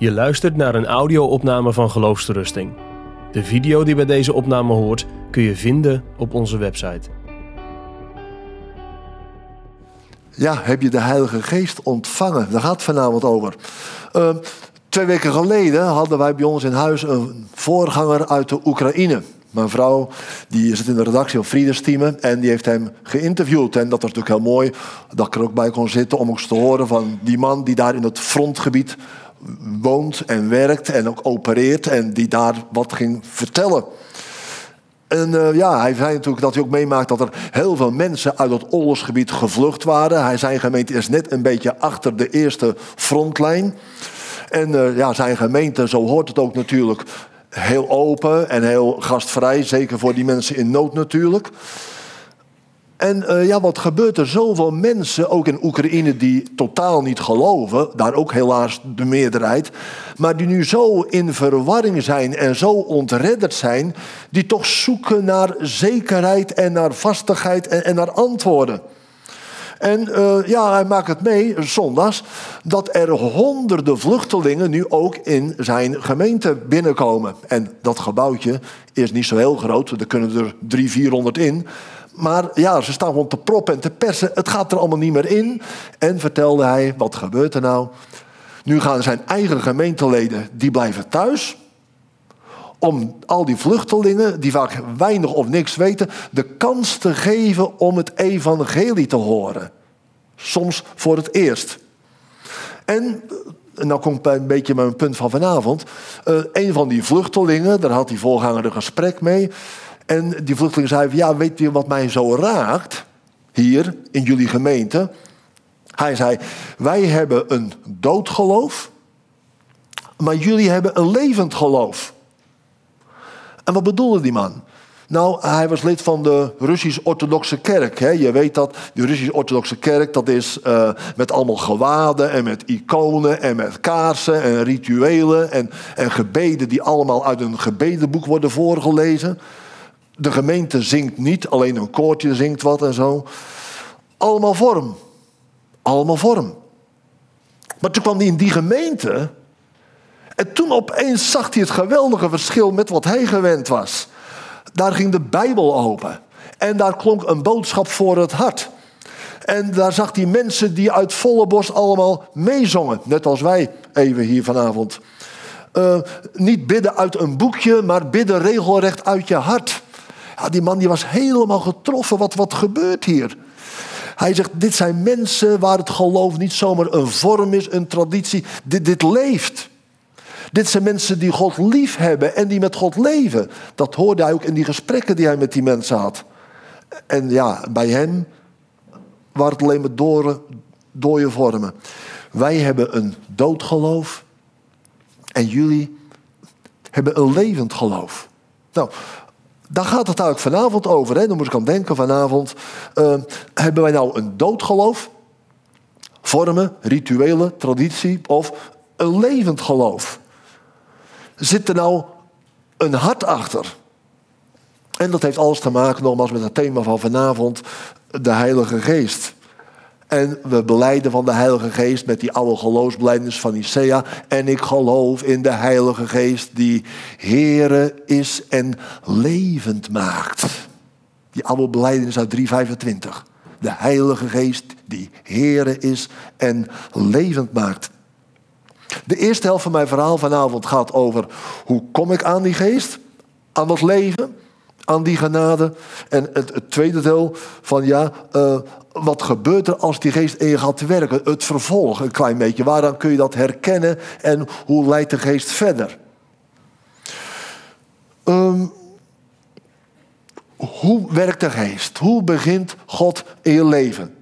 Je luistert naar een audio-opname van Geloofsterusting. De video die bij deze opname hoort kun je vinden op onze website. Ja, heb je de Heilige Geest ontvangen? Daar gaat het vanavond over. Uh, twee weken geleden hadden wij bij ons in huis een voorganger uit de Oekraïne. Mijn vrouw die zit in de redactie van Friedesteamen en die heeft hem geïnterviewd. En dat was natuurlijk heel mooi dat ik er ook bij kon zitten om ook eens te horen van die man die daar in het frontgebied woont en werkt en ook opereert en die daar wat ging vertellen. En uh, ja, hij zei natuurlijk dat hij ook meemaakt dat er heel veel mensen uit het oorlogsgebied gevlucht waren. Hij, zijn gemeente is net een beetje achter de eerste frontlijn. En uh, ja, zijn gemeente, zo hoort het ook natuurlijk, heel open en heel gastvrij. Zeker voor die mensen in nood natuurlijk. En uh, ja, wat gebeurt er? Zoveel mensen, ook in Oekraïne, die totaal niet geloven. Daar ook helaas de meerderheid. Maar die nu zo in verwarring zijn en zo ontredderd zijn. Die toch zoeken naar zekerheid en naar vastigheid en, en naar antwoorden. En uh, ja, hij maakt het mee, zondags, dat er honderden vluchtelingen nu ook in zijn gemeente binnenkomen. En dat gebouwtje is niet zo heel groot, er kunnen er drie, vierhonderd in. Maar ja, ze staan gewoon te proppen en te persen. Het gaat er allemaal niet meer in. En vertelde hij, wat gebeurt er nou? Nu gaan zijn eigen gemeenteleden, die blijven thuis. Om al die vluchtelingen, die vaak weinig of niks weten, de kans te geven om het evangelie te horen. Soms voor het eerst. En nou komt bij een beetje mijn punt van vanavond. Uh, een van die vluchtelingen, daar had die voorganger een gesprek mee. En die vluchteling zei: Ja, weet je wat mij zo raakt? Hier in jullie gemeente. Hij zei: Wij hebben een doodgeloof, maar jullie hebben een levend geloof. En wat bedoelde die man? Nou, hij was lid van de Russisch-Orthodoxe Kerk. Hè. Je weet dat, de Russisch-Orthodoxe Kerk, dat is uh, met allemaal gewaden en met iconen en met kaarsen en rituelen en, en gebeden die allemaal uit een gebedenboek worden voorgelezen. De gemeente zingt niet, alleen een koortje zingt wat en zo. Allemaal vorm. Allemaal vorm. Maar toen kwam hij in die gemeente. En toen opeens zag hij het geweldige verschil met wat hij gewend was. Daar ging de Bijbel open. En daar klonk een boodschap voor het hart. En daar zag hij mensen die uit volle borst allemaal meezongen. Net als wij even hier vanavond. Uh, niet bidden uit een boekje, maar bidden regelrecht uit je hart. Ja, die man die was helemaal getroffen. Wat, wat gebeurt hier? Hij zegt, dit zijn mensen waar het geloof niet zomaar een vorm is, een traditie. Dit, dit leeft. Dit zijn mensen die God lief hebben en die met God leven. Dat hoorde hij ook in die gesprekken die hij met die mensen had. En ja, bij hem waren het alleen maar door, dode vormen. Wij hebben een dood geloof en jullie hebben een levend geloof. Nou, daar gaat het eigenlijk vanavond over. Hè? Dan moet ik aan denken vanavond. Uh, hebben wij nou een doodgeloof? Vormen, rituelen, traditie of een levend geloof? Zit er nou een hart achter? En dat heeft alles te maken nogmaals met het thema van vanavond, de Heilige Geest. En we beleiden van de Heilige Geest met die oude geloofsbelijdenis van Nicea. En ik geloof in de Heilige Geest die Heere is en levend maakt. Die oude belijdenis uit 325. De Heilige Geest die Heere is en levend maakt. De eerste helft van mijn verhaal vanavond gaat over hoe kom ik aan die geest, aan dat leven, aan die genade. En het, tweede deel van ja, uh, wat gebeurt er als die geest in je gaat werken? Het vervolg een klein beetje. Waaraan kun je dat herkennen en hoe leidt de geest verder? Um, hoe werkt de geest? Hoe begint God in je leven?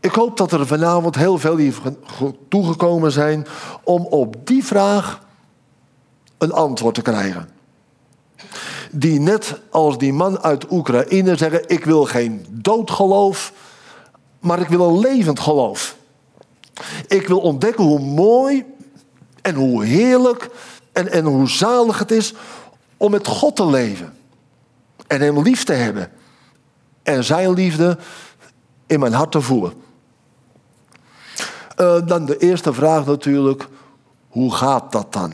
Ik hoop dat er vanavond heel veel hier toegekomen zijn om op die vraag een antwoord te krijgen die net als die man uit Oekraïne zeggen: Ik wil geen doodgeloof, maar ik wil een levend geloof. Ik wil ontdekken hoe mooi en hoe heerlijk en, en hoe zalig het is om met God te leven. En Hem lief te hebben. En Zijn liefde in mijn hart te voelen. Uh, dan de eerste vraag natuurlijk. Hoe gaat dat dan?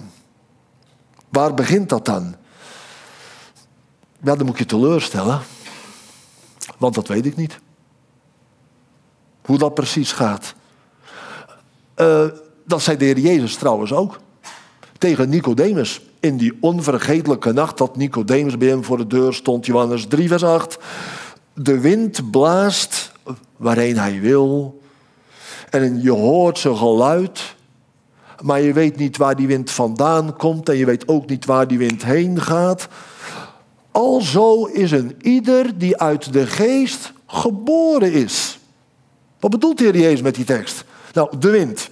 Waar begint dat dan? Ja, dan moet je teleurstellen. Want dat weet ik niet. Hoe dat precies gaat. Uh, dat zei de Heer Jezus trouwens ook. Tegen Nicodemus. In die onvergetelijke nacht dat Nicodemus bij hem voor de deur stond. Johannes 3 vers 8. De wind blaast waarheen hij wil. En je hoort zijn geluid. Maar je weet niet waar die wind vandaan komt. En je weet ook niet waar die wind heen gaat. Alzo is een ieder die uit de geest geboren is. Wat bedoelt de Heer Jezus met die tekst? Nou, de wind.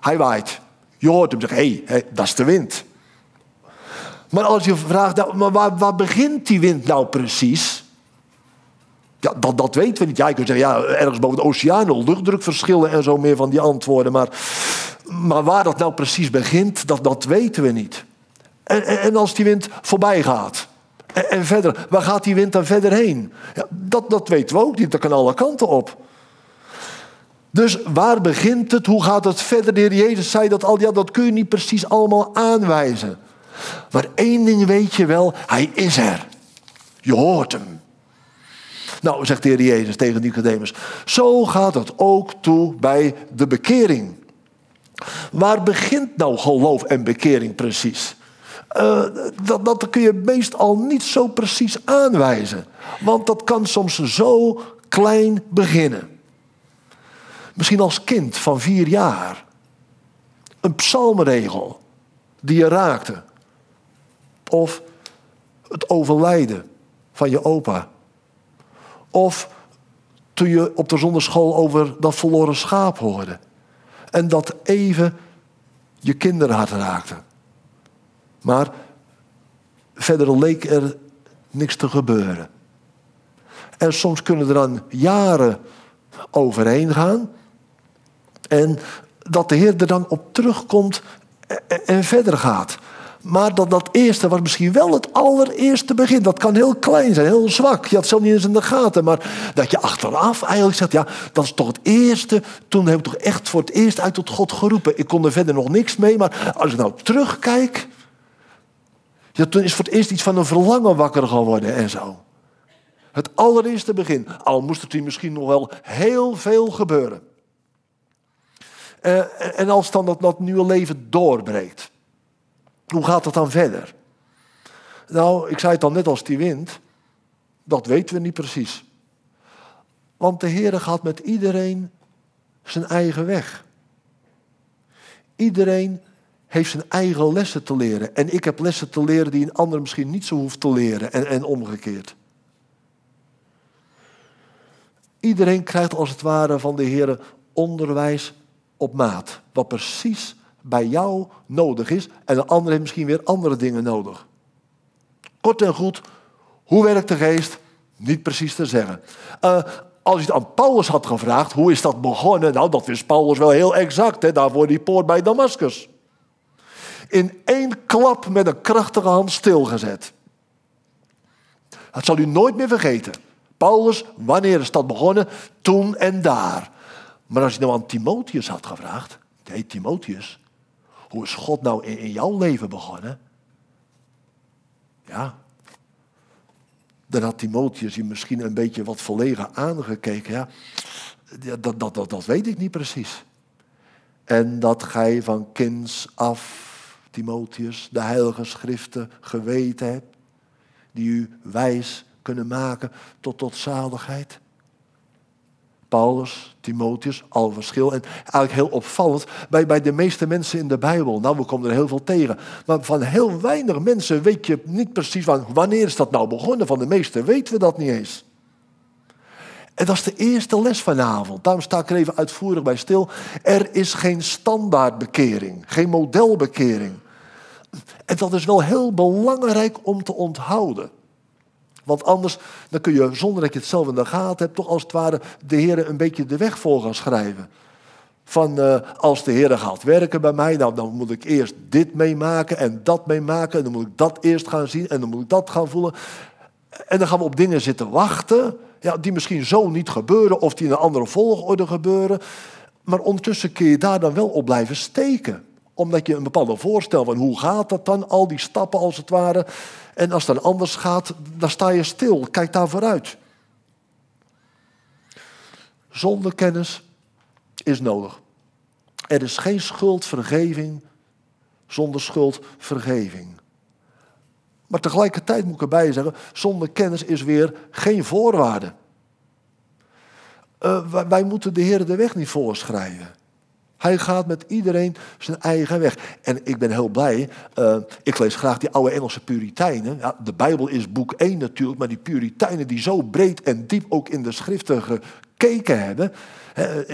Hij waait. Je hoort hem zeggen, hé, hey, dat is de wind. Maar als je vraagt, nou, maar waar, waar begint die wind nou precies? Ja, dat, dat weten we niet. Ja, je kunt zeggen, ja, ergens boven de oceaan, luchtdrukverschillen en zo meer van die antwoorden. Maar, maar waar dat nou precies begint, dat, dat weten we niet. En, en, en als die wind voorbij gaat, en, verder, waar gaat die wind dan verder heen? Ja, dat, dat weten we ook niet, dat kan alle kanten op. Dus waar begint het? Hoe gaat het verder? De Heer Jezus zei dat al. Ja, dat kun je niet precies allemaal aanwijzen. Maar één ding weet je wel, hij is er. Je hoort hem. Nou, zegt de Heer Jezus tegen Nicodemus. Zo gaat het ook toe bij de bekering. Waar begint nou geloof en bekering precies? Uh, dat, dat kun je meestal niet zo precies aanwijzen. Want dat kan soms zo klein beginnen. Misschien als kind van vier jaar. Een psalmregel die je raakte. Of het overlijden van je opa. Of toen je op de zonderschool over dat verloren schaap hoorde. En dat even je kinderhart raakte. Maar verder leek er niks te gebeuren. En soms kunnen er dan jaren overheen gaan. En dat de Heer er dan op terugkomt en verder gaat. Maar dat dat eerste was misschien wel het allereerste begin. Dat kan heel klein zijn, heel zwak. Je had zelf niet eens in de gaten. Maar dat je achteraf eigenlijk zegt, ja, dat is toch het eerste. Toen heb ik toch echt voor het eerst uit tot God geroepen. Ik kon er verder nog niks mee. Maar als ik nou terugkijk. Ja, toen is voor het eerst iets van een verlangen wakker geworden en zo. Het allereerste begin. Al moest hier misschien nog wel heel veel gebeuren. Uh, en als dan dat, dat nieuwe leven doorbreekt. Hoe gaat het dan verder? Nou, ik zei het al net als die wind. Dat weten we niet precies. Want de Heer gaat met iedereen zijn eigen weg. Iedereen heeft zijn eigen lessen te leren. En ik heb lessen te leren die een ander misschien niet zo hoeft te leren. En, en omgekeerd. Iedereen krijgt als het ware van de Heer onderwijs op maat. Wat precies bij jou nodig is. En de ander heeft misschien weer andere dingen nodig. Kort en goed, hoe werkt de geest? Niet precies te zeggen. Uh, als je het aan Paulus had gevraagd, hoe is dat begonnen? Nou, dat wist Paulus wel heel exact, hè, daarvoor die poort bij Damascus. In één klap met een krachtige hand stilgezet. Dat zal u nooit meer vergeten. Paulus, wanneer is dat begonnen? Toen en daar. Maar als je nou aan Timotheus had gevraagd, hey Timotheus, hoe is God nou in, jouw leven begonnen? Ja, dan had Timotheus je misschien een beetje wat verlegen aangekeken. Ja, dat, dat, dat, dat weet ik niet precies. En dat gij van kinds af, Timotheus, de heilige schriften geweten hebt, die u wijs kunnen maken tot, tot zaligheid. Paulus, Timotheus, al verschil. En eigenlijk heel opvallend bij, bij de meeste mensen in de Bijbel. Nou, we komen er heel veel tegen. Maar van heel weinig mensen weet je niet precies wanneer is dat nou begonnen. Van de meeste weten we dat niet eens. En dat is de eerste les vanavond. Daarom sta ik er even uitvoerig bij stil. Er is geen standaardbekering, geen modelbekering. En dat is wel heel belangrijk om te onthouden. Want anders dan kun je, zonder dat je het zelf in de gaten hebt, toch als het ware de Heer een beetje de weg voor gaan schrijven. Van uh, als de Heer gaat werken bij mij, nou, dan moet ik eerst dit meemaken en dat meemaken. En dan moet ik dat eerst gaan zien en dan moet ik dat gaan voelen. En dan gaan we op dingen zitten wachten, ja, die misschien zo niet gebeuren of die in een andere volgorde gebeuren. Maar ondertussen kun je daar dan wel op blijven steken. Omdat je een bepaalde voorstel van hoe gaat dat dan, al die stappen als het ware. En als dan anders gaat, dan sta je stil, kijk daar vooruit. Zonder kennis is nodig. Er is geen schuldvergeving zonder schuldvergeving. Maar tegelijkertijd moet ik erbij zeggen, zonder kennis is weer geen voorwaarde. Uh, wij, moeten de Heer de weg niet voorschrijven. Hij gaat met iedereen zijn eigen weg. En ik ben heel blij. Uh, ik lees graag die oude Engelse Puritijnen. Ja, de Bijbel is boek 1 natuurlijk, maar die Puritijnen die zo breed en diep ook in de schriften gekeken hebben.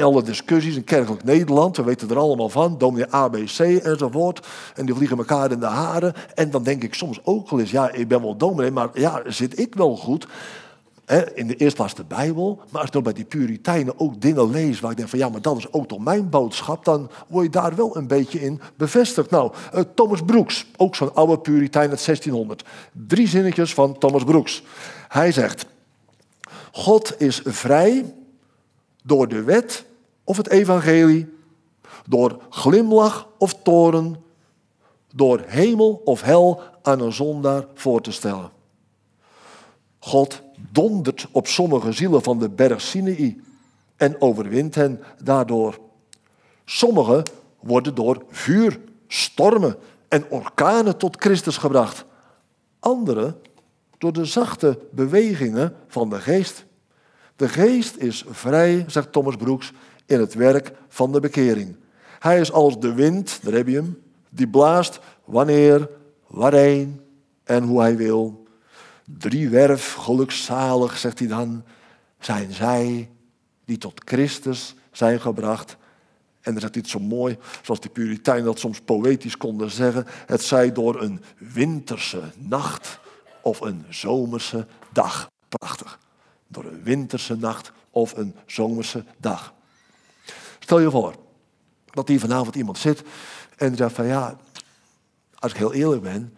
Alle discussies in kerkelijk Nederland, we weten er allemaal van, dominee ABC enzovoort. En die vliegen elkaar in de haren. En dan denk ik soms ook wel eens, ja, ik ben wel dominee, maar ja, zit ik wel goed? In de eerste plaats de Bijbel. Maar als ik bij die Puritijnen ook dingen lees waar ik denk van ja, maar dat is ook toch mijn boodschap. Dan word je daar wel een beetje in bevestigd. Nou, uh, Thomas Brooks, ook zo'n oude Puritein uit 1600. Drie zinnetjes van Thomas Brooks. Hij zegt, God is vrij door de wet of het evangelie, door glimlach of toren, door hemel of hel aan een zondaar voor te stellen. God dondert op sommige zielen van de berg Sinai en overwint hen daardoor. Sommigen worden door vuur, stormen en orkanen tot Christus gebracht. Anderen door de zachte bewegingen van de geest. De geest is vrij, zegt Thomas Brooks, in het werk van de bekering. Hij is als de wind, daar heb hem, die blaast wanneer, waarheen en hoe hij wil. Driewerf, gelukzalig, zegt hij dan, zijn zij die tot Christus zijn gebracht. En dan zegt hij het zo mooi, zoals de Puritijnen dat soms poëtisch konden zeggen. Het zij door een winterse nacht of een zomerse dag. Prachtig. Door een winterse nacht of een zomerse dag. Stel je voor dat hier vanavond iemand zit en die zegt van ja, als ik heel eerlijk ben,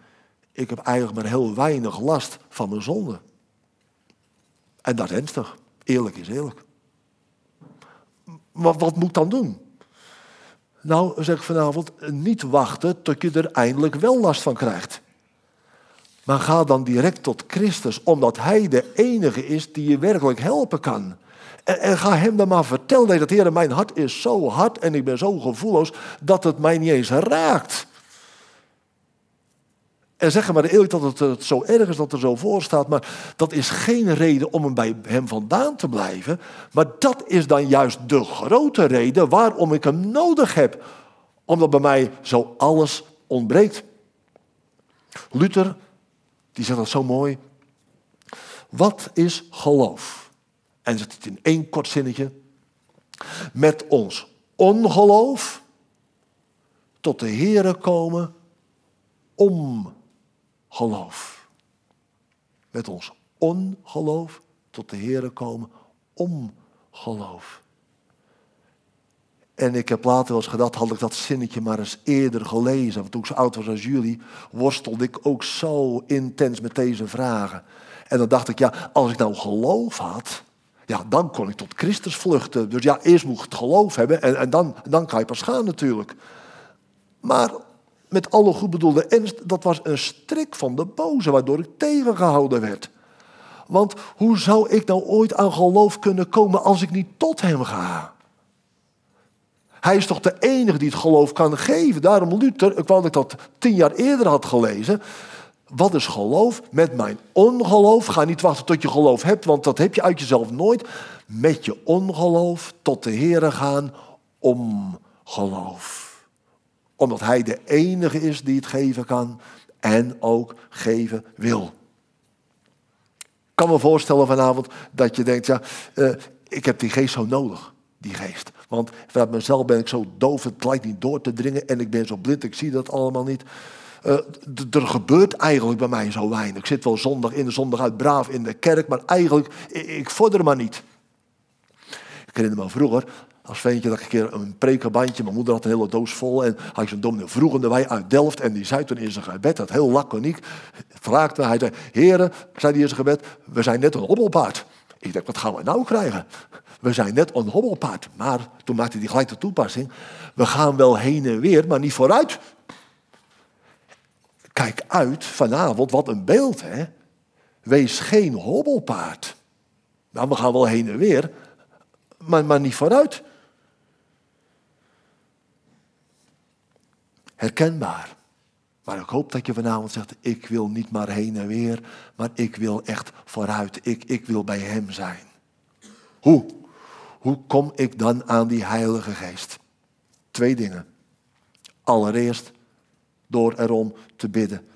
ik heb eigenlijk maar heel weinig last van mijn zonde. En dat is ernstig. Eerlijk is eerlijk. Maar wat moet ik dan doen? Nou, zeg ik vanavond, niet wachten tot je er eindelijk wel last van krijgt. Maar ga dan direct tot Christus, omdat Hij de enige is die je werkelijk helpen kan. En, ga Hem dan maar vertellen dat, Heer, mijn hart is zo hard en ik ben zo gevoelloos dat het mij niet eens raakt. En zeg maar eerlijk dat het, het zo erg is dat er zo voor staat, maar dat is geen reden om hem bij hem vandaan te blijven. Maar dat is dan juist de grote reden waarom ik hem nodig heb. Omdat bij mij zo alles ontbreekt. Luther, die zegt dat zo mooi. Wat is geloof? En zegt het in één kort zinnetje. Met ons ongeloof tot de Here komen om geloof. Met ons ongeloof tot de Here komen om geloof. En ik heb later wel eens gedacht, had ik dat zinnetje maar eens eerder gelezen. Want toen ik zo oud was als jullie, worstelde ik ook zo intens met deze vragen. En dan dacht ik, ja, als ik nou geloof had, ja, dan kon ik tot Christus vluchten. Dus ja, eerst moet ik het geloof hebben en, en dan, dan kan je pas gaan natuurlijk. Maar met alle goed bedoelde ernst, dat was een strik van de boze, waardoor ik tegengehouden werd. Want hoe zou ik nou ooit aan geloof kunnen komen als ik niet tot hem ga? Hij is toch de enige die het geloof kan geven. Daarom Luther, ik ik dat tien jaar eerder had gelezen. Wat is geloof? Met mijn ongeloof. Ga niet wachten tot je geloof hebt, want dat heb je uit jezelf nooit. Met je ongeloof tot de Here gaan om geloof omdat Hij de enige is die het geven kan en ook geven wil. Ik kan me voorstellen vanavond dat je denkt, ja, uh, ik heb die geest zo nodig, die geest. Want vanuit mezelf ben ik zo doof, het lijkt niet door te dringen en ik ben zo blind, ik zie dat allemaal niet. Uh, er gebeurt eigenlijk bij mij zo weinig. Ik zit wel zondag in, zondag uit braaf in de kerk, maar eigenlijk, ik, ik vorder maar niet. Ik herinner me vroeger, als ventje dat ik een keer een prekenbandje, mijn moeder had een hele doos vol. En had ik zo'n dominee vroegende wij uit Delft. En die zei toen in zijn gebed, dat heel laconiek, vraagde hij zei, heren, zei hij in zijn gebed, we zijn net een hobbelpaard. Ik denk, wat gaan we nou krijgen? We zijn net een hobbelpaard. Maar toen maakte hij gelijk de toepassing. We gaan wel heen en weer, maar niet vooruit. Kijk uit vanavond, wat een beeld hè. Wees geen hobbelpaard. Nou, we gaan wel heen en weer, maar, maar niet vooruit. Herkenbaar. Maar ik hoop dat je vanavond zegt, ik wil niet maar heen en weer, maar ik wil echt vooruit. Ik, ik wil bij Hem zijn. Hoe? Hoe kom ik dan aan die Heilige Geest? Twee dingen. Allereerst door erom te bidden.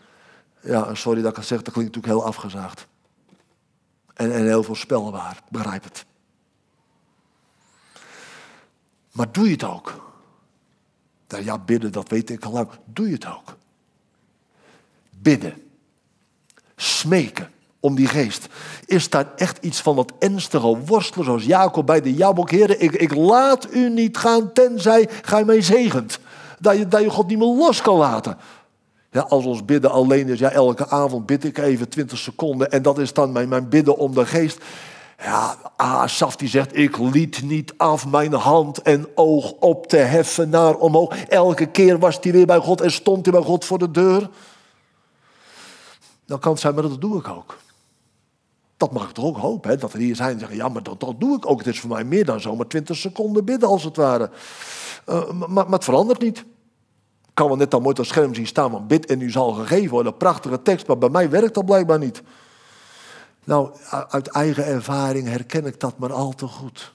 Ja, sorry dat ik het zeg, dat klinkt natuurlijk heel afgezaagd. En, en heel voorspelbaar, begrijp het. Maar doe je het ook? Ja, bidden, dat weet ik al lang. Doe je het ook? Bidden. Smeken om die geest. Is daar echt iets van dat ernstige worstelen, zoals Jacob bij de Jabok, heren, ik, ik laat u niet gaan, tenzij gij mij zegent. Dat je, dat je God niet meer los kan laten. Ja, als ons bidden alleen is, ja, elke avond bid ik even 20 seconden en dat is dan mijn, mijn bidden om de geest. Ja, Asaf die zegt, ik liet niet af mijn hand en oog op te heffen naar omhoog. Elke keer was hij weer bij God en stond hij bij God voor de deur. Dan kan het zijn, maar dat doe ik ook. Dat mag ik toch ook hopen, hè? dat er hier zijn en zeggen, ja, maar dat, dat doe ik ook. Het is voor mij meer dan zomaar 20 seconden bidden, als het ware. Uh, maar, maar het verandert niet. Kan wel net al mooi het scherm zien staan, van bid en u zal gegeven worden. Prachtige tekst, maar bij mij werkt dat blijkbaar niet. Nou, uit eigen ervaring herken ik dat maar al te goed.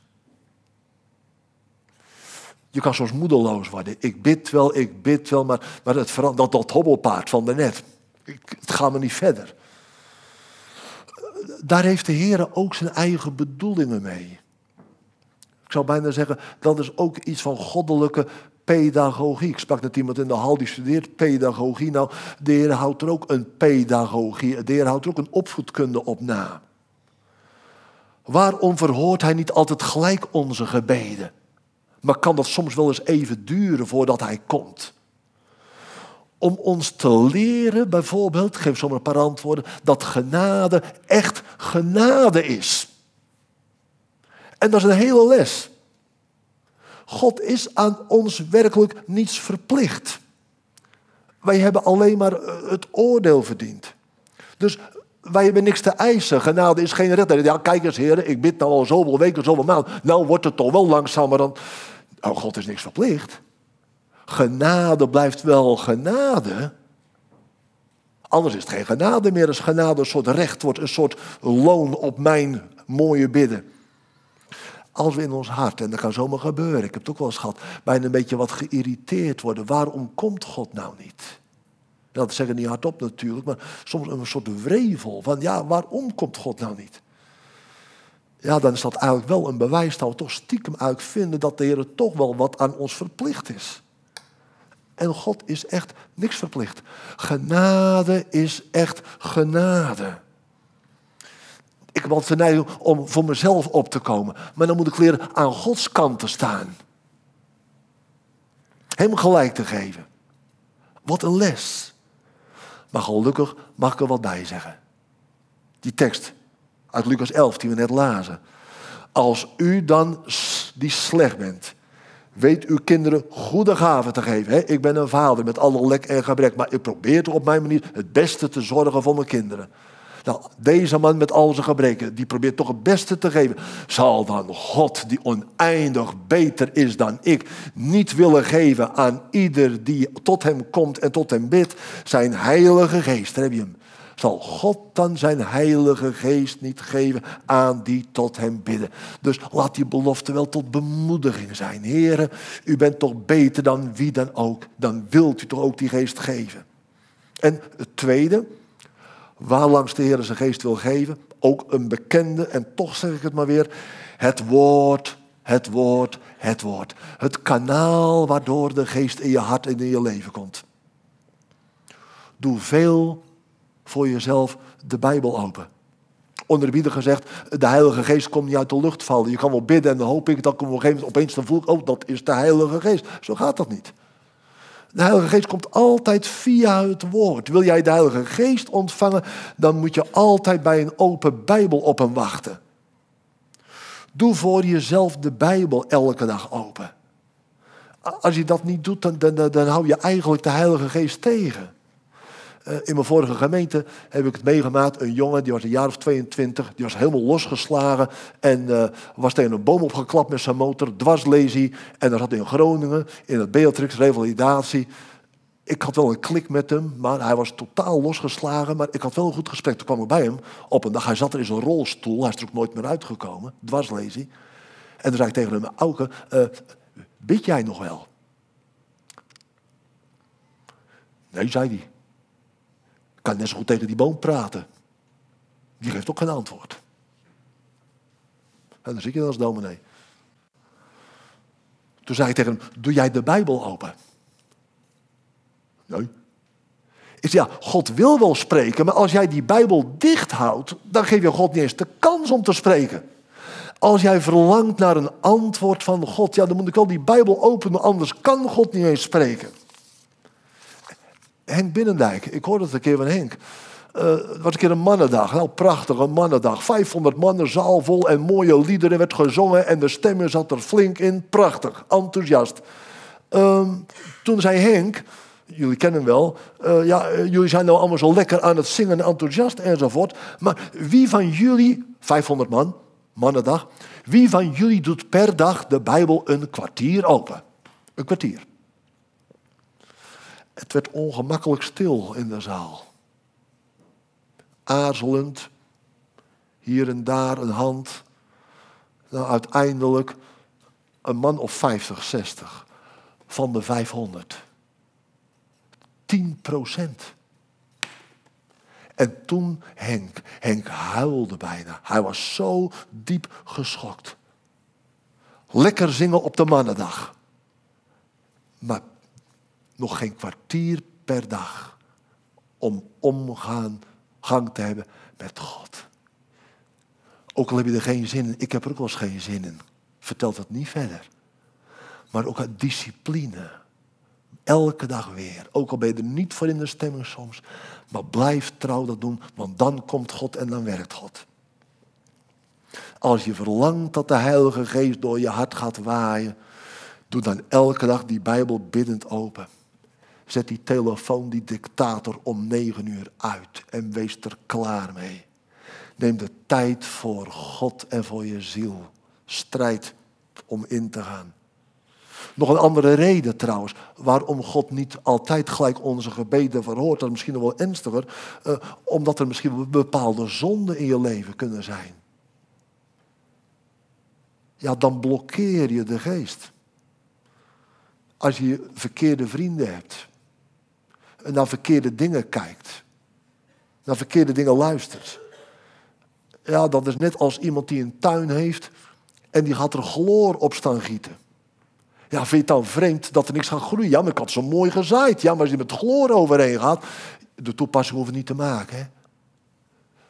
Je kan soms moedeloos worden. Ik bid wel, ik bid wel, maar, maar dat, dat hobbelpaard van de net. Het gaat me niet verder. Daar heeft de Heer ook zijn eigen bedoelingen mee. Ik zou bijna zeggen, dat is ook iets van goddelijke pedagogie. Ik sprak met iemand in de hal die studeert pedagogie. Nou, de Heer houdt er ook een pedagogie, de Heer houdt er ook een opvoedkunde op na. Waarom verhoort Hij niet altijd gelijk onze gebeden? Maar kan dat soms wel eens even duren voordat Hij komt? Om ons te leren, bijvoorbeeld, geef zomaar een paar antwoorden, dat genade echt genade is. En dat is een hele les. God is aan ons werkelijk niets verplicht. Wij hebben alleen maar eh, het oordeel verdiend. Dus wij hebben niks te eisen. Genade is geen redder. Ja, kijk eens, heren, ik bid nou al zoveel weken, zoveel maanden. Nou wordt het toch wel langzamer dan. Oh, God is niks verplicht. Genade blijft wel genade. Anders is het geen genade meer. Als genade een soort recht wordt, een soort loon op mijn mooie bidden. Als we in ons hart, en dat kan zomaar gebeuren, ik heb het ook wel eens gehad, bijna een beetje wat geïrriteerd worden. Waarom komt God nou niet? Dat zeggen niet hardop natuurlijk, maar soms een soort wrevel van ja, waarom komt God nou niet? Ja, dan is dat eigenlijk wel een bewijs dat we toch stiekem uitvinden dat de Heer toch wel wat aan ons verplicht is. En God is echt niks verplicht. Genade is echt genade. Ik heb altijd de neiging om voor mezelf op te komen. Maar dan moet ik leren aan Gods kant te staan. Hem gelijk te geven. Wat een les. Maar gelukkig mag ik er wat bij zeggen. Die tekst uit Lucas 11 die we net lazen. Als u dan die slecht bent, weet uw kinderen goede gaven te geven. Ik ben een vader met alle lek en gebrek, maar ik probeer op mijn manier het beste te zorgen voor mijn kinderen. Nou, deze man met al zijn gebreken, die probeert toch het beste te geven. Zal dan God, die oneindig beter is dan ik, niet willen geven aan ieder die tot hem komt en tot hem bidt, zijn heilige geest, daar heb je hem. Zal God dan zijn heilige geest niet geven aan die tot hem bidden? Dus laat die belofte wel tot bemoediging zijn. Heren, u bent toch beter dan wie dan ook. Dan wilt u toch ook die geest geven. En het tweede, waar langs de Heer zijn geest wil geven. Ook een bekende, en toch zeg ik het maar weer, het woord, het woord, het woord. Het kanaal waardoor de geest in je hart en in je leven komt. Doe veel voor jezelf de Bijbel open. Onderbieden gezegd, de Heilige Geest komt niet uit de lucht vallen. Je kan wel bidden en dan hoop ik dat ik op een gegeven moment opeens dan voel ik, oh dat is de Heilige Geest. Zo gaat dat niet. De Heilige Geest komt altijd via het woord. Wil jij de Heilige Geest ontvangen, dan moet je altijd bij een open Bijbel op hem wachten. Doe voor jezelf de Bijbel elke dag open. Als je dat niet doet, dan, dan, dan hou je eigenlijk de Heilige Geest tegen. Uh, in mijn vorige gemeente heb ik het meegemaakt. Een jongen, die was een jaar of 22, die was helemaal losgeslagen. En uh, was tegen een boom opgeklapt met zijn motor, dwarslesie. En dat zat in Groningen, in het Beatrix Revalidatie. Ik had wel een klik met hem, maar hij was totaal losgeslagen. Maar ik had wel een goed gesprek. Toen kwam ik bij hem op een dag. Hij zat er in zijn rolstoel. Hij is er ook nooit meer uitgekomen. Dwarslesie. En toen zei ik tegen hem, Auke, uh, bid jij nog wel? Nee, zei hij. Ik kan net zo goed tegen die boom praten. Die geeft ook geen antwoord. En dan zit je als dominee. Toen zei ik tegen hem, doe jij de Bijbel open? Nee. Ik zei, ja, God wil wel spreken, maar als jij die Bijbel dicht houdt, dan geef je God niet eens de kans om te spreken. Als jij verlangt naar een antwoord van God, ja, dan moet ik wel die Bijbel openen, anders kan God niet eens spreken. Henk Binnendijk, ik hoorde het een keer van Henk. Uh, het was een keer een mannendag, nou prachtig, een mannendag. 500 mannen, zaal vol en mooie liederen werd gezongen en de stemmen zat er flink in. Prachtig, enthousiast. Uh, toen zei Henk, jullie kennen hem wel, uh, ja, eh, jullie zijn nou allemaal zo lekker aan het zingen, enthousiast enzovoort. Maar wie van jullie, 500 man, mannendag, wie van jullie doet per dag de Bijbel een kwartier open? Een kwartier. Het werd ongemakkelijk stil in de zaal. Aarzelend, hier en daar een hand. Nou, uiteindelijk een man of 50, 60 van de 500. 10 procent. En toen Henk, Henk huilde bijna. Hij was zo diep geschokt. Lekker zingen op de mannendag. Maar nog geen kwartier per dag om omgaan, gang te hebben met God. Ook al heb je er geen zin in, ik heb er ook wel eens geen zin in. Vertelt dat niet verder. Maar ook uit discipline. Elke dag weer. Ook al ben je er niet voor in de stemming soms. Maar blijf trouw dat doen, want dan komt God en dan werkt God. Als je verlangt dat de Heilige Geest door je hart gaat waaien, doe dan elke dag die Bijbel biddend open. Zet die telefoon, die dictator, om negen uur uit en wees er klaar mee. Neem de tijd voor God en voor je ziel. Strijd om in te gaan. Nog een andere reden trouwens, waarom God niet altijd gelijk onze gebeden verhoort, dat is misschien nog wel ernstiger, eh, omdat er misschien bepaalde zonden in je leven kunnen zijn. Ja, dan blokkeer je de geest. Als je verkeerde vrienden hebt, naar verkeerde dingen kijkt. Naar verkeerde dingen luistert. Ja, dat is net als iemand die een tuin heeft en die gaat er chloor op staan gieten. Ja, vind je het dan vreemd dat er niks gaat groeien? Ja, maar ik had zo mooi gezaaid. Ja, maar als je met chloor overheen gaat, de toepassing hoeven niet te maken. Hè?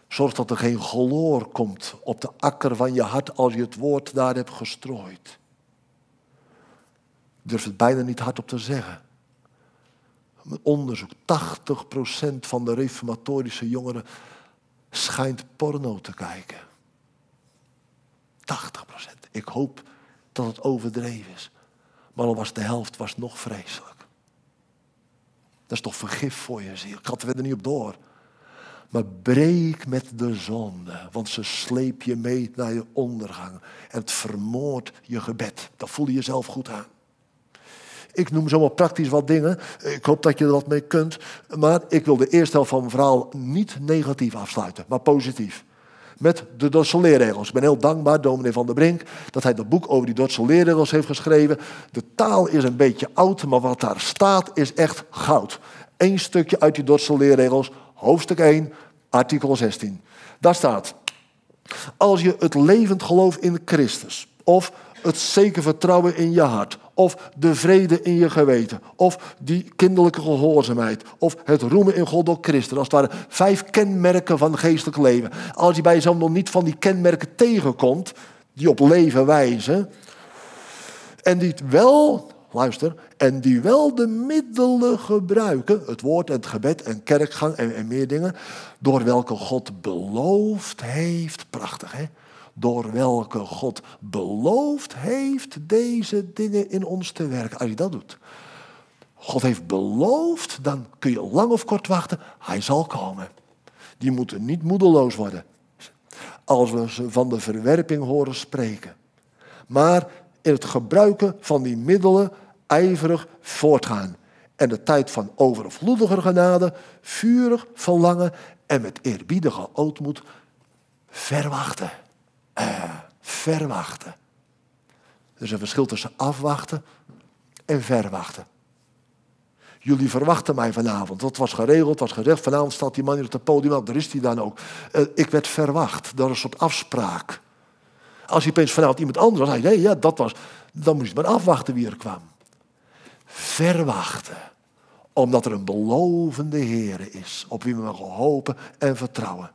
Zorg dat er geen chloor komt op de akker van je hart als je het woord daar hebt gestrooid. Durf het bijna niet hardop te zeggen onderzoek. 80% van de reformatorische jongeren schijnt porno te kijken. 80%. Ik hoop dat het overdreven is. Maar al was de helft was nog vreselijk. Dat is toch vergif voor je ziel. Ik had er niet op door. Maar breek met de zonde, want ze sleep je mee naar je ondergang. En het vermoordt je gebed. Dat voel je jezelf goed aan. Ik noem zomaar praktisch wat dingen. Ik hoop dat je er wat mee kunt. Maar ik wil de eerste helft van mijn verhaal niet negatief afsluiten, maar positief. Met de Dordtse leerregels. Ik ben heel dankbaar, dominee Van der Brink, dat hij dat boek over die Dordtse leerregels heeft geschreven. De taal is een beetje oud, maar wat daar staat is echt goud. Eén stukje uit die Dordtse leerregels, hoofdstuk 1, artikel 16. Daar staat, als je het levend geloof in Christus, of het zeker vertrouwen in je hart, of de vrede in je geweten. Of die kinderlijke gehoorzaamheid. Of het roemen in God door Christus. Als het ware vijf kenmerken van geestelijk leven. Als je bij jezelf nog niet van die kenmerken tegenkomt. Die op leven wijzen. En die wel, luister. En die wel de middelen gebruiken. Het woord en het gebed en kerkgang en, en meer dingen. Door welke God beloofd heeft. Prachtig hè door welke God beloofd heeft deze dingen in ons te werken. Als je dat doet. God heeft beloofd, dan kun je lang of kort wachten. Hij zal komen. Die moeten niet moedeloos worden. Als we ze van de verwerping horen spreken. Maar in het gebruiken van die middelen ijverig voortgaan. En de tijd van overvloediger genade, vurig verlangen en met eerbiedige ootmoed verwachten. Uh, verwachten. Er is een verschil tussen afwachten en verwachten. Jullie verwachten mij vanavond. Dat was geregeld, was gezegd. Vanavond staat die man hier op het podium, nou, daar is hij dan ook. Uh, ik werd verwacht door een soort afspraak. Als je opeens vanavond iemand anders was, nee, ja, dat was, dan moest je maar afwachten wie er kwam. Verwachten. Omdat er een belovende Heer is, op wie we mogen hopen en vertrouwen.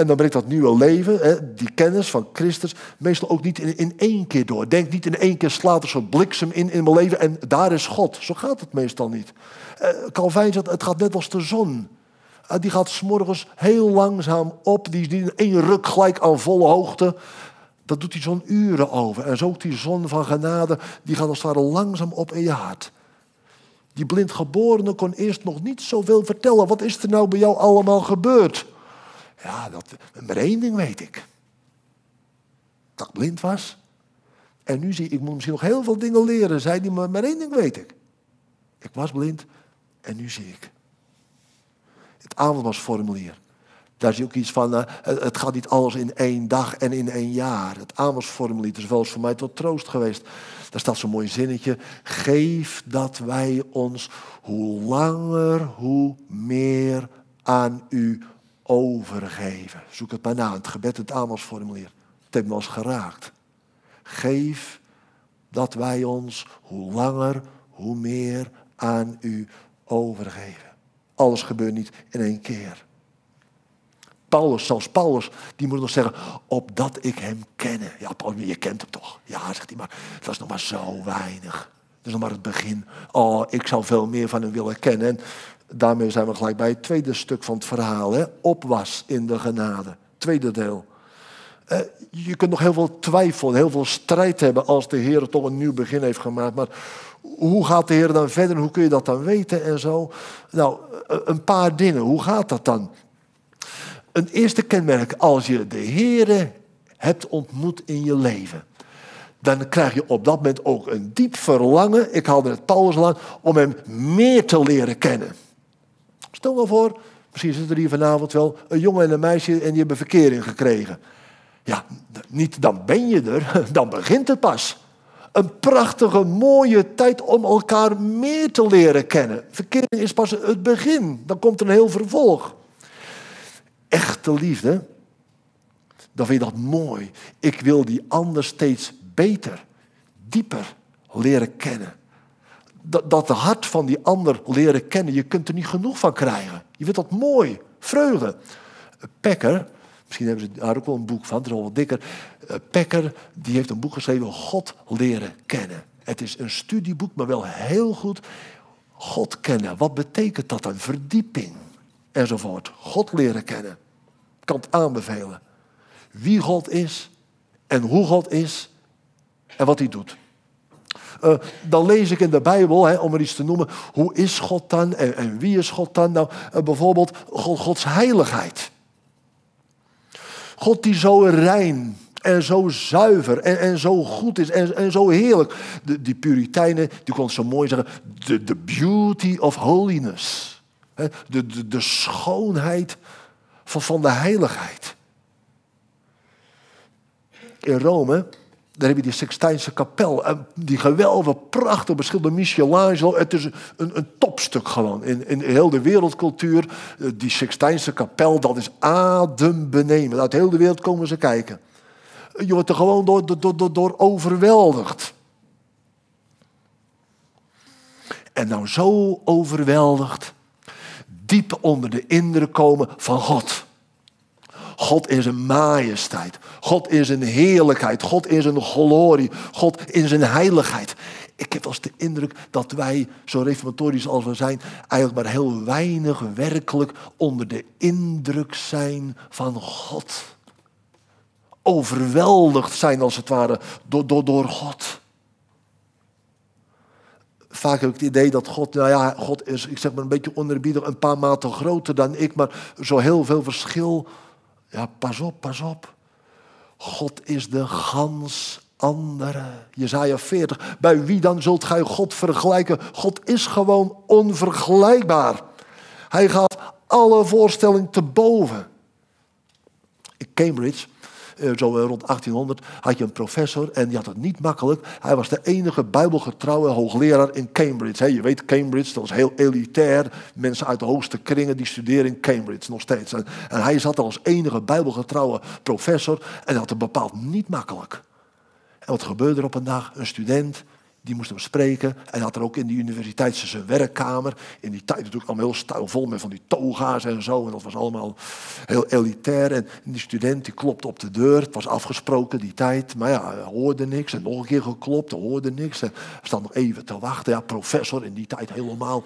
En dan brengt dat nieuwe leven, hè, die kennis van Christus, meestal ook niet in, in één keer door. Denk niet in één keer slaat er zo'n bliksem in in mijn leven en daar is God. Zo gaat het meestal niet. Uh, Calvijn zegt, het gaat net als de zon. Uh, die gaat s'morgens heel langzaam op, die is niet in één ruk gelijk aan volle hoogte. Dat doet hij zo'n uren over. En zo ook die zon van genade, die gaat als het ware langzaam op in je hart. Die blindgeborene kon eerst nog niet zoveel vertellen. Wat is er nou bij jou allemaal gebeurd? Ja, dat, maar één ding weet ik. Dat ik blind was. En nu zie ik, ik moet misschien nog heel veel dingen leren, zei hij, maar, maar één ding weet ik. Ik was blind en nu zie ik. Het avondmaalsformulier. Daar zie je ook iets van, uh, het gaat niet alles in één dag en in één jaar. Het avondmaalsformulier is wel eens voor mij tot troost geweest. Daar staat zo'n mooi zinnetje. Geef dat wij ons hoe langer, hoe meer aan u overgeven. Zoek het maar na, het gebed, het aanvalsformulier. Het heeft ons geraakt. Geef dat wij ons hoe langer, hoe meer aan u overgeven. Alles gebeurt niet in één keer. Paulus, zelfs Paulus, die moet nog zeggen, opdat ik hem kenne. Ja, Paulus, je kent hem toch? Ja, zegt hij, maar dat is nog maar zo weinig. Dat is nog maar het begin. Oh, ik zou veel meer van hem willen kennen. En daarmee zijn we gelijk bij het tweede stuk van het verhaal. Hè? Opwas in de genade. Tweede deel. Eh, je kunt nog heel veel twijfel, heel veel strijd hebben als de Heer toch een nieuw begin heeft gemaakt. Maar hoe gaat de Heer dan verder? Hoe kun je dat dan weten en zo? Nou, eh, een paar dingen. Hoe gaat dat dan? Een eerste kenmerk, als je de Heer hebt ontmoet in je leven dan krijg je op dat moment ook een diep verlangen, ik haalde het Paulus aan, om hem meer te leren kennen. Stel nou voor, misschien zit er hier vanavond wel een jongen en een meisje en die hebben verkering gekregen. Ja, niet dan ben je er, dan begint het pas. Een prachtige, mooie tijd om elkaar meer te leren kennen. Verkering is pas het begin, dan komt er een heel vervolg. Echte liefde, dan vind je dat mooi. Ik wil die ander steeds beter, dieper leren kennen dat, dat de hart van die ander leren kennen. Je kunt er niet genoeg van krijgen. Je vindt dat mooi, vreugde. Pekker, misschien hebben ze daar ook wel een boek van, het is al wat dikker. Eh, Pekker, die heeft een boek geschreven, God leren kennen. Het is een studieboek, maar wel heel goed. God kennen, wat betekent dat dan? Verdieping enzovoort. God leren kennen. Ik kan het aanbevelen. Wie God is en hoe God is en wat hij doet. Uh, dan lees ik in de Bijbel, hè, om er iets te noemen, hoe is God dan en, en wie is God dan? Nou, uh, bijvoorbeeld God, Gods heiligheid. God die zo rein en zo zuiver en, en zo goed is en, en zo heerlijk. De, die Puritijnen, die konden zo mooi zeggen, the, beauty of holiness. De, de, de schoonheid van, van de heiligheid. In Rome daar heb je die Sixtijnse kapel. Die geweldige, prachtig beschilderde Michelangelo. Het is een, een topstuk gewoon. In, in heel de wereldcultuur. Eh, die Sixtijnse kapel, dat is adembenemend. Uit heel de wereld komen ze kijken. Je wordt er gewoon door, door, door, door overweldigd. En nou zo overweldigd. Diep onder de indruk komen van God. God in zijn majesteit. God in zijn heerlijkheid. God in zijn glorie. God in zijn heiligheid. Ik heb als de indruk dat wij, zo reformatorisch als we zijn, eigenlijk maar heel weinig werkelijk onder de indruk zijn van God. Overweldigd zijn als het ware door, door, door God. Vaak heb ik het idee dat God, nou ja, God is, ik zeg maar een beetje onderbiedig, een paar maten groter dan ik, maar zo heel veel verschil. Ja, pas op, pas op. God is de gans andere. Jezaja 40. Bij wie dan zult gij God vergelijken? God is gewoon onvergelijkbaar. Hij gaat alle voorstelling te boven. In Cambridge zo eh, rond 1800, had je een professor en die had het niet makkelijk. Hij was de enige bijbelgetrouwe hoogleraar in Cambridge. je weet, Cambridge, dat was heel elitair. Mensen uit de hoogste kringen die studeren in Cambridge nog steeds. En, hij zat als enige bijbelgetrouwe professor en had het bepaald niet makkelijk. En wat gebeurde er op een dag? Een student die moest hem spreken. En had er ook in die universiteit zijn werkkamer. In die tijd natuurlijk allemaal heel stijlvol met van die toga's en zo. En dat was allemaal heel elitair. En die student die klopte op de deur. Het was afgesproken die tijd. Maar ja, hij hoorde niks. En nog een keer geklopt, hij hoorde niks. En hij stond nog even te wachten. Ja, professor in die tijd helemaal.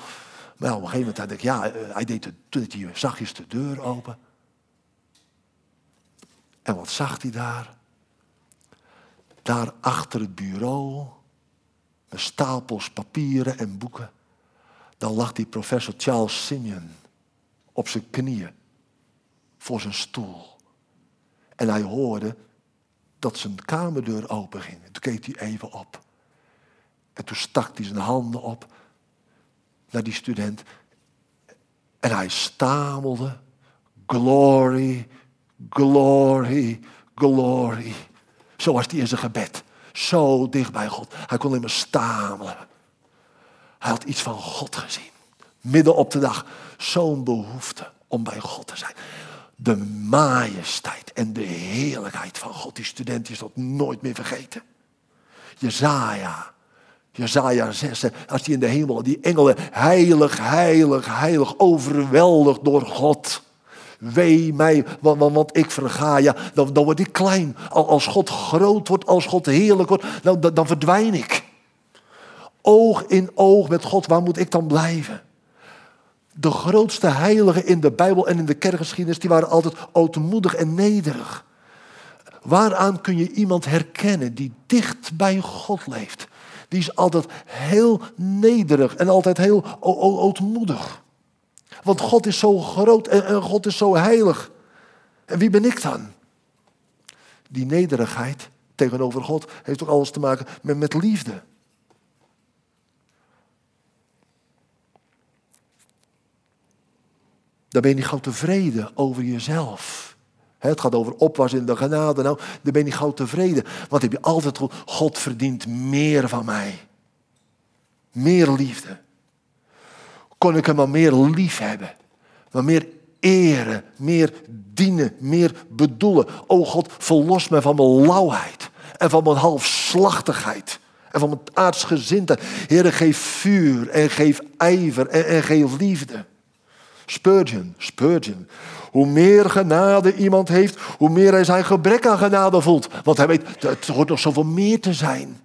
Maar ja, op een gegeven moment dacht ik, ja, eh, hij deed, de, deed hij zachtjes de deur open. En wat zag hij daar? Daar achter het bureau stapels papieren en boeken. Dan lag die professor Charles Simeon op zijn knieën voor zijn stoel. En hij hoorde dat zijn kamerdeur openging. Toen keek hij even op. En toen stak hij zijn handen op naar die student. En hij stamelde: Glory, glory, glory. Zo was hij in zijn gebed. Zo dicht bij God. Hij kon alleen maar stamelen. Hij had iets van God gezien. Midden op de dag. Zo'n behoefte om bij God te zijn. De majesteit en de heerlijkheid van God. Die student is dat nooit meer vergeten. Jezaja. Jezaja 6. Als die in de hemel, die engelen. Heilig, heilig, heilig. Overweldigd door God. Wee mij, want, want, want ik verga. Ja, dan, word ik klein. Als God groot wordt, als God heerlijk wordt, dan, dan, dan verdwijn ik. Oog in oog met God, waar moet ik dan blijven? De grootste heiligen in de Bijbel en in de kerkgeschiedenis, die waren altijd ootmoedig en nederig. Waaraan kun je iemand herkennen die dicht bij God leeft? Die is altijd heel nederig en altijd heel ootmoedig. Want God is zo groot en, God is zo heilig. En wie ben ik dan? Die nederigheid tegenover God heeft ook alles te maken met, liefde. Dan ben je niet gauw tevreden over jezelf. Het gaat over opwas in de genade. Nou, dan ben je niet gauw tevreden. Want heb je altijd God verdient meer van mij. Meer liefde kon ik hem maar meer lief hebben. Maar meer eren, meer dienen, meer bedoelen. O God, verlos mij van mijn lauwheid en van mijn halfslachtigheid en van mijn aardsgezindheid. Heer, geef vuur en geef ijver en, en geef liefde. Spurgeon, Spurgeon. Hoe meer genade iemand heeft, hoe meer hij zijn gebrek aan genade voelt. Want hij weet, het hoort nog zoveel meer te zijn.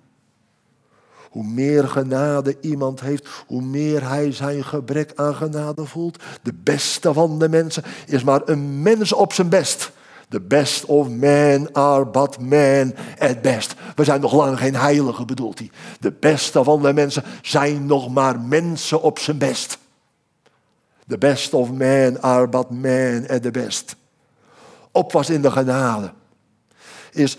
Hoe meer genade iemand heeft, hoe meer hij zijn gebrek aan genade voelt. De beste van de mensen is maar een mens op zijn best. The best of men are but men at best. We zijn nog lang geen heiligen, bedoelt hij. De beste van de mensen zijn nog maar mensen op zijn best. The best of men are but men at the best. Opwas in de genade is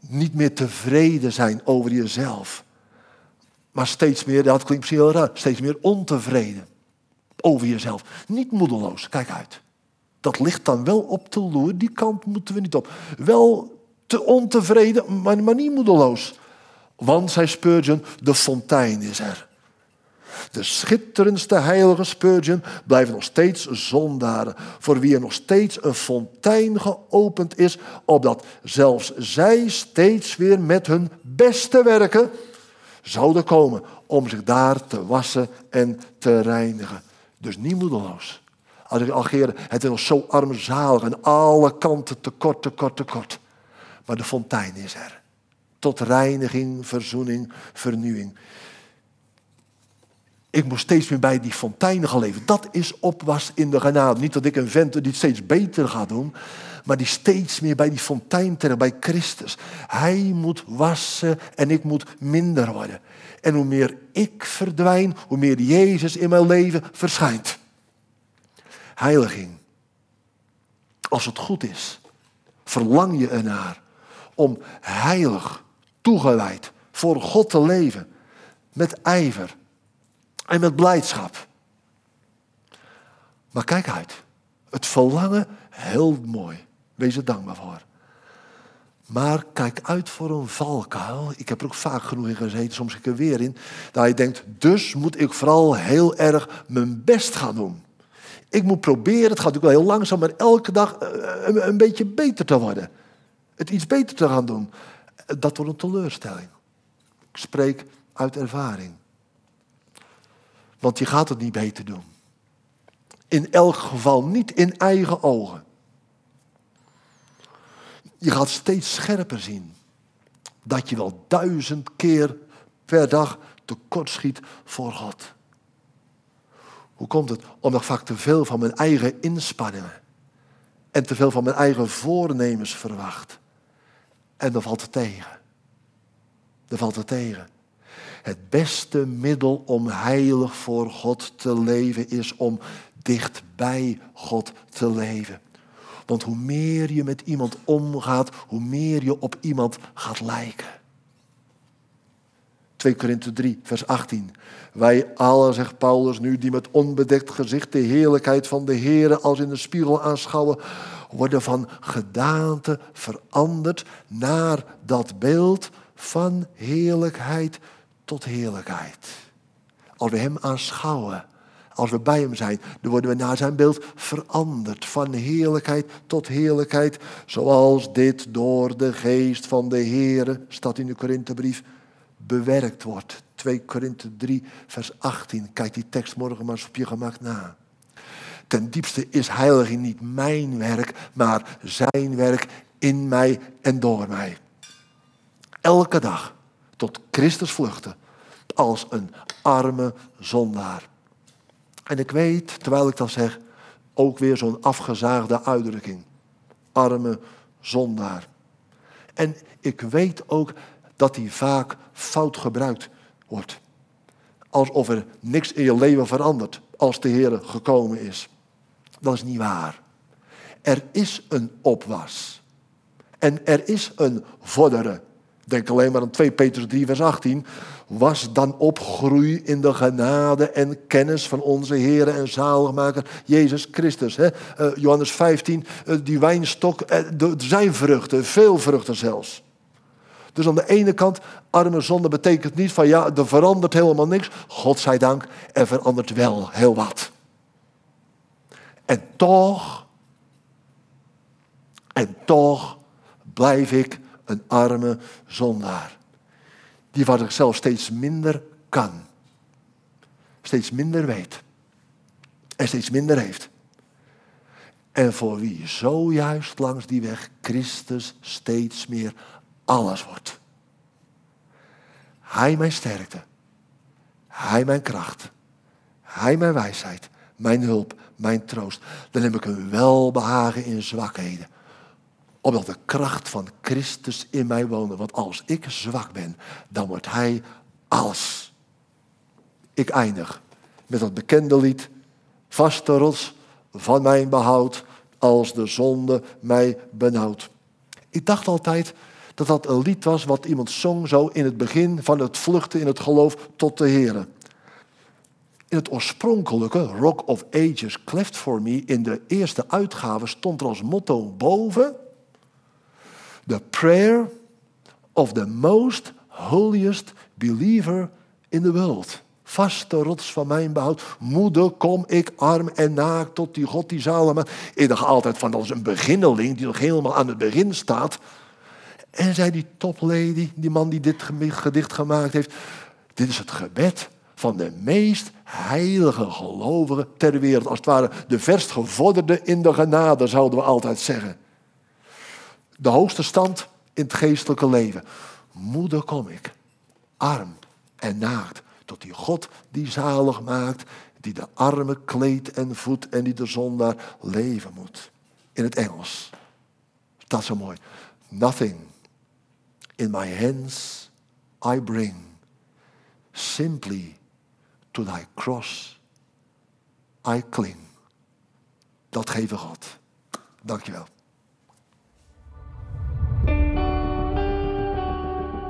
niet meer tevreden zijn over jezelf. Maar steeds meer, dat klinkt misschien heel raar, steeds meer ontevreden over jezelf. Niet moedeloos, kijk uit. Dat ligt dan wel op de loer, die kant moeten we niet op. Wel te ontevreden, maar, maar niet moedeloos. Want, zei Spurgeon, de fontein is er. De schitterendste heilige Spurgeon blijven nog steeds zondaren, voor wie er nog steeds een fontein geopend is, opdat zelfs zij steeds weer met hun beste werken zouden komen om zich daar te wassen en te reinigen. Dus niet moedeloos. Als ik Algeren, het is nog zo armzalig. Aan alle kanten tekort, tekort, tekort. Maar de fontein is er. Tot reiniging, verzoening, vernieuwing. Ik moet steeds meer bij die fontein gaan leven. Dat is opwas in de genade. Niet dat ik een vent die het steeds beter ga doen. Maar die steeds meer bij die fontein terecht, bij Christus. Hij moet wassen en ik moet minder worden. En hoe meer ik verdwijn, hoe meer Jezus in mijn leven verschijnt. Heiliging. Als het goed is, verlang je ernaar om heilig, toegewijd voor God te leven. Met ijver en met blijdschap. Maar kijk uit. Het verlangen, heel mooi. Wees er dankbaar voor. Maar kijk uit voor een valkuil. Ik heb er ook vaak genoeg in gezeten, soms ik er weer in. Dat je denkt, dus moet ik vooral heel erg mijn best gaan doen. Ik moet proberen, het gaat natuurlijk wel heel langzaam, maar elke dag eh, een, een beetje beter te worden. Het iets beter te gaan doen. Dat wordt een teleurstelling. Ik spreek uit ervaring. Want je gaat het niet beter doen. In elk geval niet in eigen ogen. Je gaat steeds scherper zien dat je wel duizend keer per dag tekortschiet voor God. Hoe komt het? Omdat ik vaak te veel van mijn eigen inspanningen en te veel van mijn eigen voornemens verwacht. En dan valt het tegen. Dan valt het tegen. Het beste middel om heilig voor God te leven is om dicht bij God te leven. Want hoe meer je met iemand omgaat, hoe meer je op iemand gaat lijken. 2 Korinthe 3, vers 18. Wij allen, zegt Paulus nu, die met onbedekt gezicht de heerlijkheid van de Heer als in de spiegel aanschouwen, worden van gedaante veranderd naar dat beeld van heerlijkheid tot heerlijkheid. Als we Hem aanschouwen, als we bij Hem zijn, dan worden we naar Zijn beeld veranderd. Van heerlijkheid tot heerlijkheid, zoals dit door de geest van de Heer, staat in de Korinthebrief, bewerkt wordt. 2 Korinthe 3, vers 18. Kijk die tekst morgen maar eens op je gemak na. Ten diepste is heiliging niet mijn werk, maar zijn werk in mij en door mij. Elke dag tot Christus vluchten als een arme zondaar. En ik weet, terwijl ik dat zeg, ook weer zo'n afgezaagde uitdrukking. Arme zondaar. En ik weet ook dat die vaak fout gebruikt wordt. Alsof er niks in je leven verandert als de Heer gekomen is. Dat is niet waar. Er is een opwas. En er is een vorderen. Denk alleen maar aan 2 Petrus 3, vers 18. Was dan op groei in de genade en kennis van onze Heer en zaligmaker Jezus Christus. Hè? Uh, Johannes 15, uh, eh, die wijnstok, uh, er zijn vruchten, veel vruchten zelfs. Dus aan de ene kant, arme zonde betekent niet van ja, er verandert helemaal niks. God zij dank, er verandert wel heel wat. En toch, en toch blijf ik een arme zondaar. Die van zichzelf steeds minder kan. Steeds minder weet. En steeds minder heeft. En voor wie zojuist langs die weg Christus steeds meer alles wordt. Hij mijn sterkte. Hij mijn kracht. Hij mijn wijsheid. Mijn hulp. Mijn troost. Dan heb ik een welbehagen in zwakheden omdat de kracht van Christus in mij woont. Want als ik zwak ben, dan wordt Hij alles. Ik eindig met dat bekende lied. Vaste rots van mijn behoud, als de zonde mij benauwt. Ik dacht altijd dat dat een lied was wat iemand zong zo in het begin van het vluchten in het geloof tot de Heer. In het oorspronkelijke Rock of Ages Cleft for Me, in de eerste uitgave, stond er als motto boven The prayer of the most holiest believer in the world. Vaste rots van mijn behoud. Moeder, kom ik arm en naakt tot die God die zalen. Ik dacht altijd van dat een beginneling die nog helemaal aan het begin staat. En zei die toplady, die man die dit gedicht gemaakt heeft. Dit is het gebed van de meest heilige gelovigen ter wereld. Als het ware de verst gevorderde in de genade, zouden we altijd zeggen. De hoogste stand in het geestelijke leven. Moeder kom ik, arm en naakt, tot die God die zalig maakt, die de arme kleedt en voedt en die de zondaar leven moet. In het Engels. Dat is zo mooi. Nothing in my hands I bring, simply to thy cross I cling. Dat geven God. Dankjewel.